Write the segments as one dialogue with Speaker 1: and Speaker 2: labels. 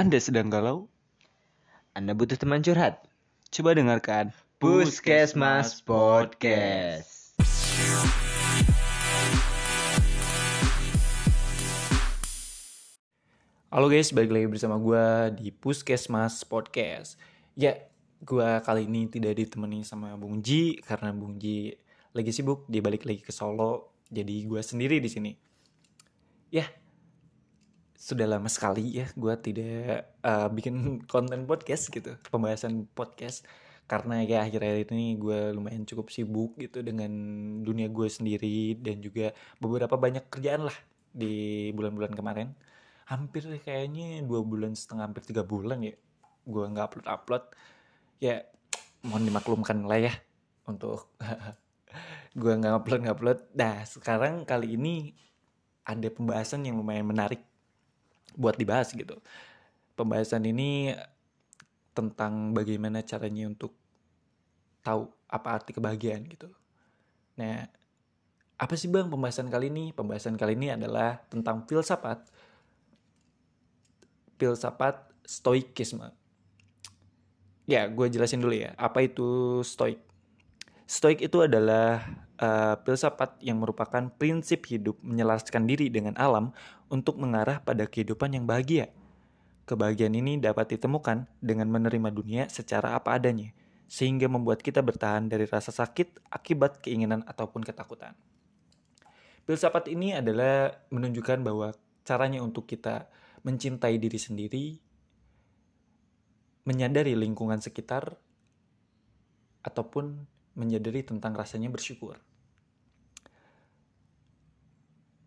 Speaker 1: Anda sedang galau?
Speaker 2: Anda butuh teman curhat?
Speaker 1: Coba dengarkan
Speaker 2: Puskesmas Podcast.
Speaker 1: Halo guys, balik lagi bersama gue di Puskesmas Podcast. Ya, gue kali ini tidak ditemani sama Bung Ji karena Bung Ji lagi sibuk, dia balik lagi ke Solo. Jadi gue sendiri di sini. Ya, sudah lama sekali ya gue tidak uh, bikin konten podcast gitu, pembahasan podcast. Karena ya akhir-akhir ini gue lumayan cukup sibuk gitu dengan dunia gue sendiri dan juga beberapa banyak kerjaan lah di bulan-bulan kemarin. Hampir kayaknya dua bulan setengah hampir tiga bulan ya gue nggak upload upload ya mohon dimaklumkan lah ya untuk gue nggak upload nggak upload dah sekarang kali ini ada pembahasan yang lumayan menarik buat dibahas gitu pembahasan ini tentang bagaimana caranya untuk tahu apa arti kebahagiaan gitu nah apa sih bang pembahasan kali ini pembahasan kali ini adalah tentang filsafat filsafat stoikisme. Ya, gue jelasin dulu ya, apa itu stoik. Stoik itu adalah uh, filsafat yang merupakan prinsip hidup menyelaraskan diri dengan alam untuk mengarah pada kehidupan yang bahagia. Kebahagiaan ini dapat ditemukan dengan menerima dunia secara apa adanya, sehingga membuat kita bertahan dari rasa sakit akibat keinginan ataupun ketakutan. Filsafat ini adalah menunjukkan bahwa caranya untuk kita mencintai diri sendiri, menyadari lingkungan sekitar, ataupun menyadari tentang rasanya bersyukur.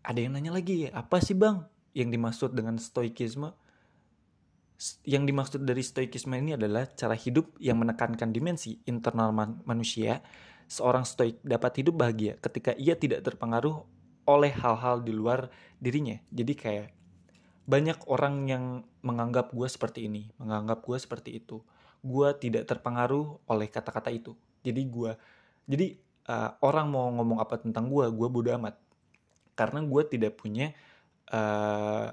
Speaker 1: Ada yang nanya lagi, apa sih bang yang dimaksud dengan stoikisme? Yang dimaksud dari stoikisme ini adalah cara hidup yang menekankan dimensi internal man manusia. Seorang stoik dapat hidup bahagia ketika ia tidak terpengaruh oleh hal-hal di luar dirinya. Jadi kayak banyak orang yang menganggap gue seperti ini, menganggap gue seperti itu. Gue tidak terpengaruh oleh kata-kata itu. Jadi gue, jadi uh, orang mau ngomong apa tentang gue, gue bodo amat. Karena gue tidak punya uh,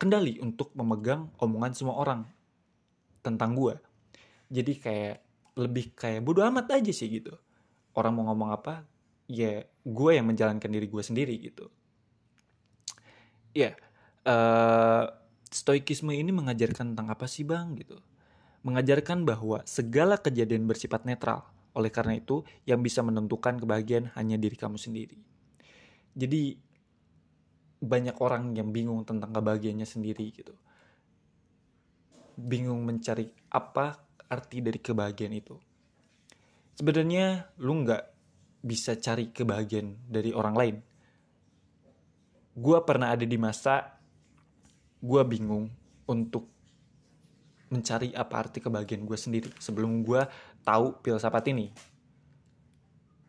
Speaker 1: kendali untuk memegang omongan semua orang tentang gue. Jadi kayak lebih kayak bodo amat aja sih gitu. Orang mau ngomong apa, ya gue yang menjalankan diri gue sendiri gitu. Ya, yeah uh, stoikisme ini mengajarkan tentang apa sih bang gitu mengajarkan bahwa segala kejadian bersifat netral oleh karena itu yang bisa menentukan kebahagiaan hanya diri kamu sendiri. Jadi banyak orang yang bingung tentang kebahagiaannya sendiri gitu. Bingung mencari apa arti dari kebahagiaan itu. Sebenarnya lu nggak bisa cari kebahagiaan dari orang lain. Gue pernah ada di masa gue bingung untuk mencari apa arti kebahagiaan gue sendiri. Sebelum gue tahu filsafat ini.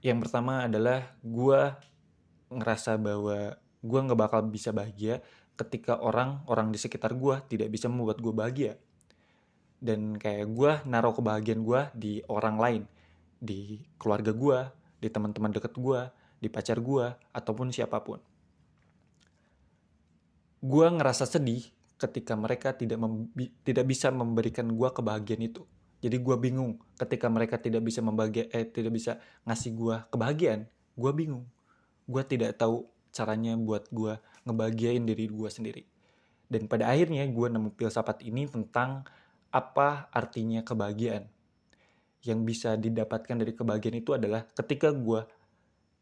Speaker 1: Yang pertama adalah gue ngerasa bahwa gue nggak bakal bisa bahagia ketika orang-orang di sekitar gue tidak bisa membuat gue bahagia. Dan kayak gue naruh kebahagiaan gue di orang lain, di keluarga gue, di teman-teman deket gue, di pacar gue, ataupun siapa pun gue ngerasa sedih ketika mereka tidak tidak bisa memberikan gue kebahagiaan itu. Jadi gue bingung ketika mereka tidak bisa membahagia eh tidak bisa ngasih gue kebahagiaan. Gue bingung. Gue tidak tahu caranya buat gue ngebahagiain diri gue sendiri. Dan pada akhirnya gue nemu filsafat ini tentang apa artinya kebahagiaan. Yang bisa didapatkan dari kebahagiaan itu adalah ketika gue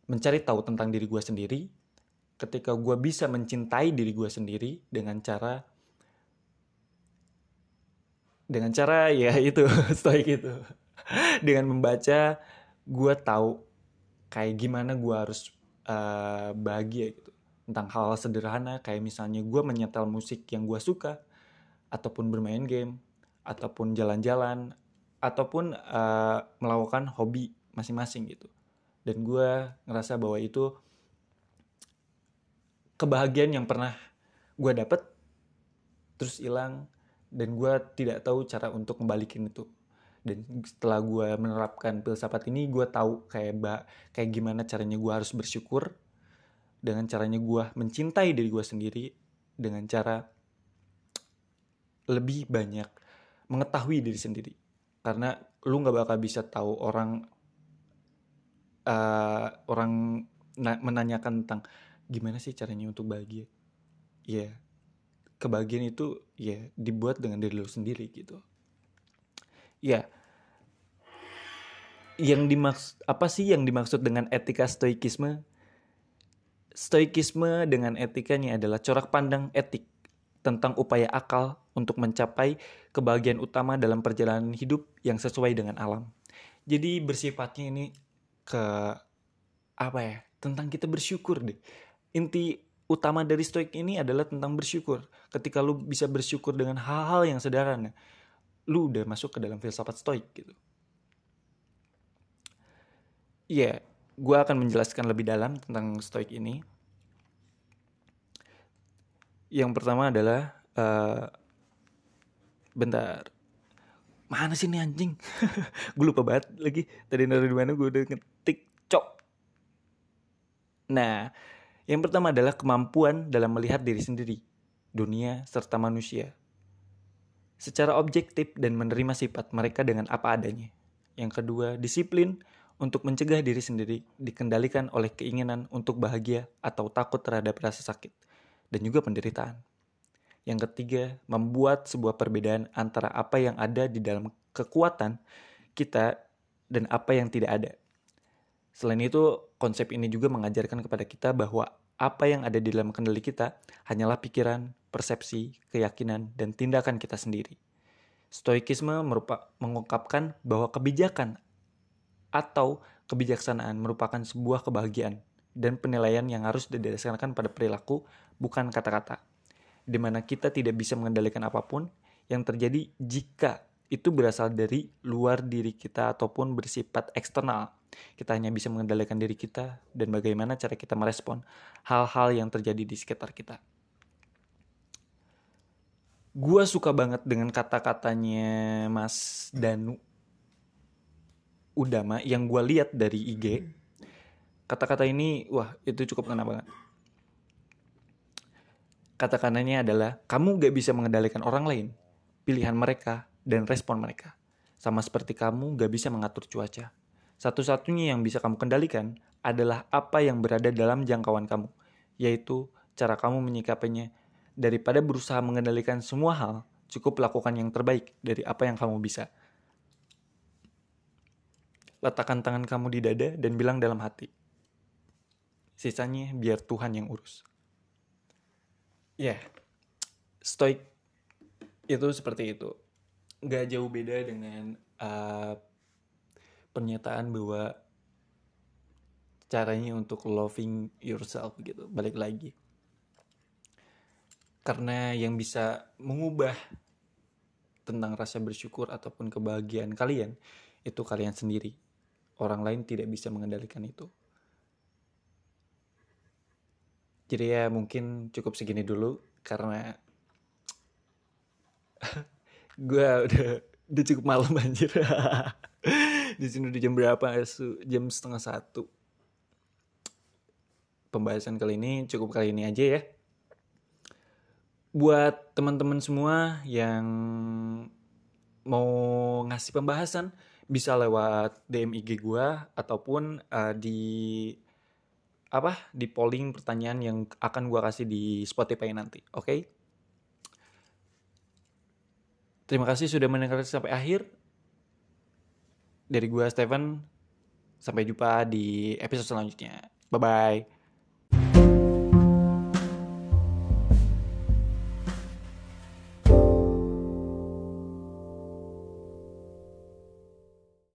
Speaker 1: mencari tahu tentang diri gue sendiri, ketika gue bisa mencintai diri gue sendiri dengan cara dengan cara ya itu stoik itu dengan membaca gue tahu kayak gimana gue harus uh, bahagia gitu. Tentang hal, hal sederhana kayak misalnya gue menyetel musik yang gue suka ataupun bermain game ataupun jalan-jalan ataupun uh, melakukan hobi masing-masing gitu. Dan gue ngerasa bahwa itu kebahagiaan yang pernah gue dapet terus hilang dan gue tidak tahu cara untuk kembalikan itu. Dan setelah gue menerapkan filsafat ini gue tahu kayak ba kayak gimana caranya gue harus bersyukur dengan caranya gue mencintai diri gue sendiri dengan cara lebih banyak mengetahui diri sendiri. Karena lu nggak bakal bisa tahu orang uh, orang menanyakan tentang gimana sih caranya untuk bahagia. Ya yeah. Kebahagiaan itu ya dibuat dengan diri lu sendiri gitu ya yang dimaksud apa sih yang dimaksud dengan etika stoikisme stoikisme dengan etikanya adalah corak pandang etik tentang upaya akal untuk mencapai kebahagiaan utama dalam perjalanan hidup yang sesuai dengan alam. Jadi bersifatnya ini ke apa ya? Tentang kita bersyukur deh. Inti utama dari stoik ini adalah tentang bersyukur. Ketika lu bisa bersyukur dengan hal-hal yang sederhana, lu udah masuk ke dalam filsafat stoik gitu. Iya, yeah, gue akan menjelaskan lebih dalam tentang stoik ini. Yang pertama adalah uh, bentar. Mana sih nih anjing? Gue lupa banget lagi. Tadi dari mana gue udah ngetik cok. Nah yang pertama adalah kemampuan dalam melihat diri sendiri dunia serta manusia secara objektif dan menerima sifat mereka dengan apa adanya yang kedua disiplin untuk mencegah diri sendiri dikendalikan oleh keinginan untuk bahagia atau takut terhadap rasa sakit dan juga penderitaan. Yang ketiga, membuat sebuah perbedaan antara apa yang ada di dalam kekuatan kita dan apa yang tidak ada. Selain itu, konsep ini juga mengajarkan kepada kita bahwa apa yang ada di dalam kendali kita hanyalah pikiran, persepsi, keyakinan, dan tindakan kita sendiri. Stoikisme merupakan mengungkapkan bahwa kebijakan atau kebijaksanaan merupakan sebuah kebahagiaan dan penilaian yang harus didasarkan pada perilaku, bukan kata-kata. Di mana kita tidak bisa mengendalikan apa pun yang terjadi jika itu berasal dari luar diri kita ataupun bersifat eksternal. Kita hanya bisa mengendalikan diri kita dan bagaimana cara kita merespon hal-hal yang terjadi di sekitar kita. Gua suka banget dengan kata-katanya Mas Danu Udama yang gue lihat dari IG Kata-kata ini, wah itu cukup kena banget. Kata-katanya adalah, kamu gak bisa mengendalikan orang lain, pilihan mereka, dan respon mereka. Sama seperti kamu gak bisa mengatur cuaca. Satu-satunya yang bisa kamu kendalikan adalah apa yang berada dalam jangkauan kamu, yaitu cara kamu menyikapinya. Daripada berusaha mengendalikan semua hal, cukup lakukan yang terbaik dari apa yang kamu bisa. Letakkan tangan kamu di dada dan bilang dalam hati, Sisanya biar Tuhan yang urus. Ya, yeah. stoik itu seperti itu. Gak jauh beda dengan uh, pernyataan bahwa caranya untuk loving yourself gitu. Balik lagi. Karena yang bisa mengubah tentang rasa bersyukur ataupun kebahagiaan kalian itu kalian sendiri. Orang lain tidak bisa mengendalikan itu. Jadi ya mungkin cukup segini dulu karena gue udah udah cukup malam anjir. Di sini udah jam berapa? Jam setengah satu. Pembahasan kali ini cukup kali ini aja ya. Buat teman-teman semua yang mau ngasih pembahasan bisa lewat DM IG gue ataupun uh, di apa di polling pertanyaan yang akan gue kasih di Spotify nanti. Oke? Okay? Terima kasih sudah mendengarkan sampai akhir. Dari gue Steven, sampai jumpa di episode selanjutnya. Bye bye.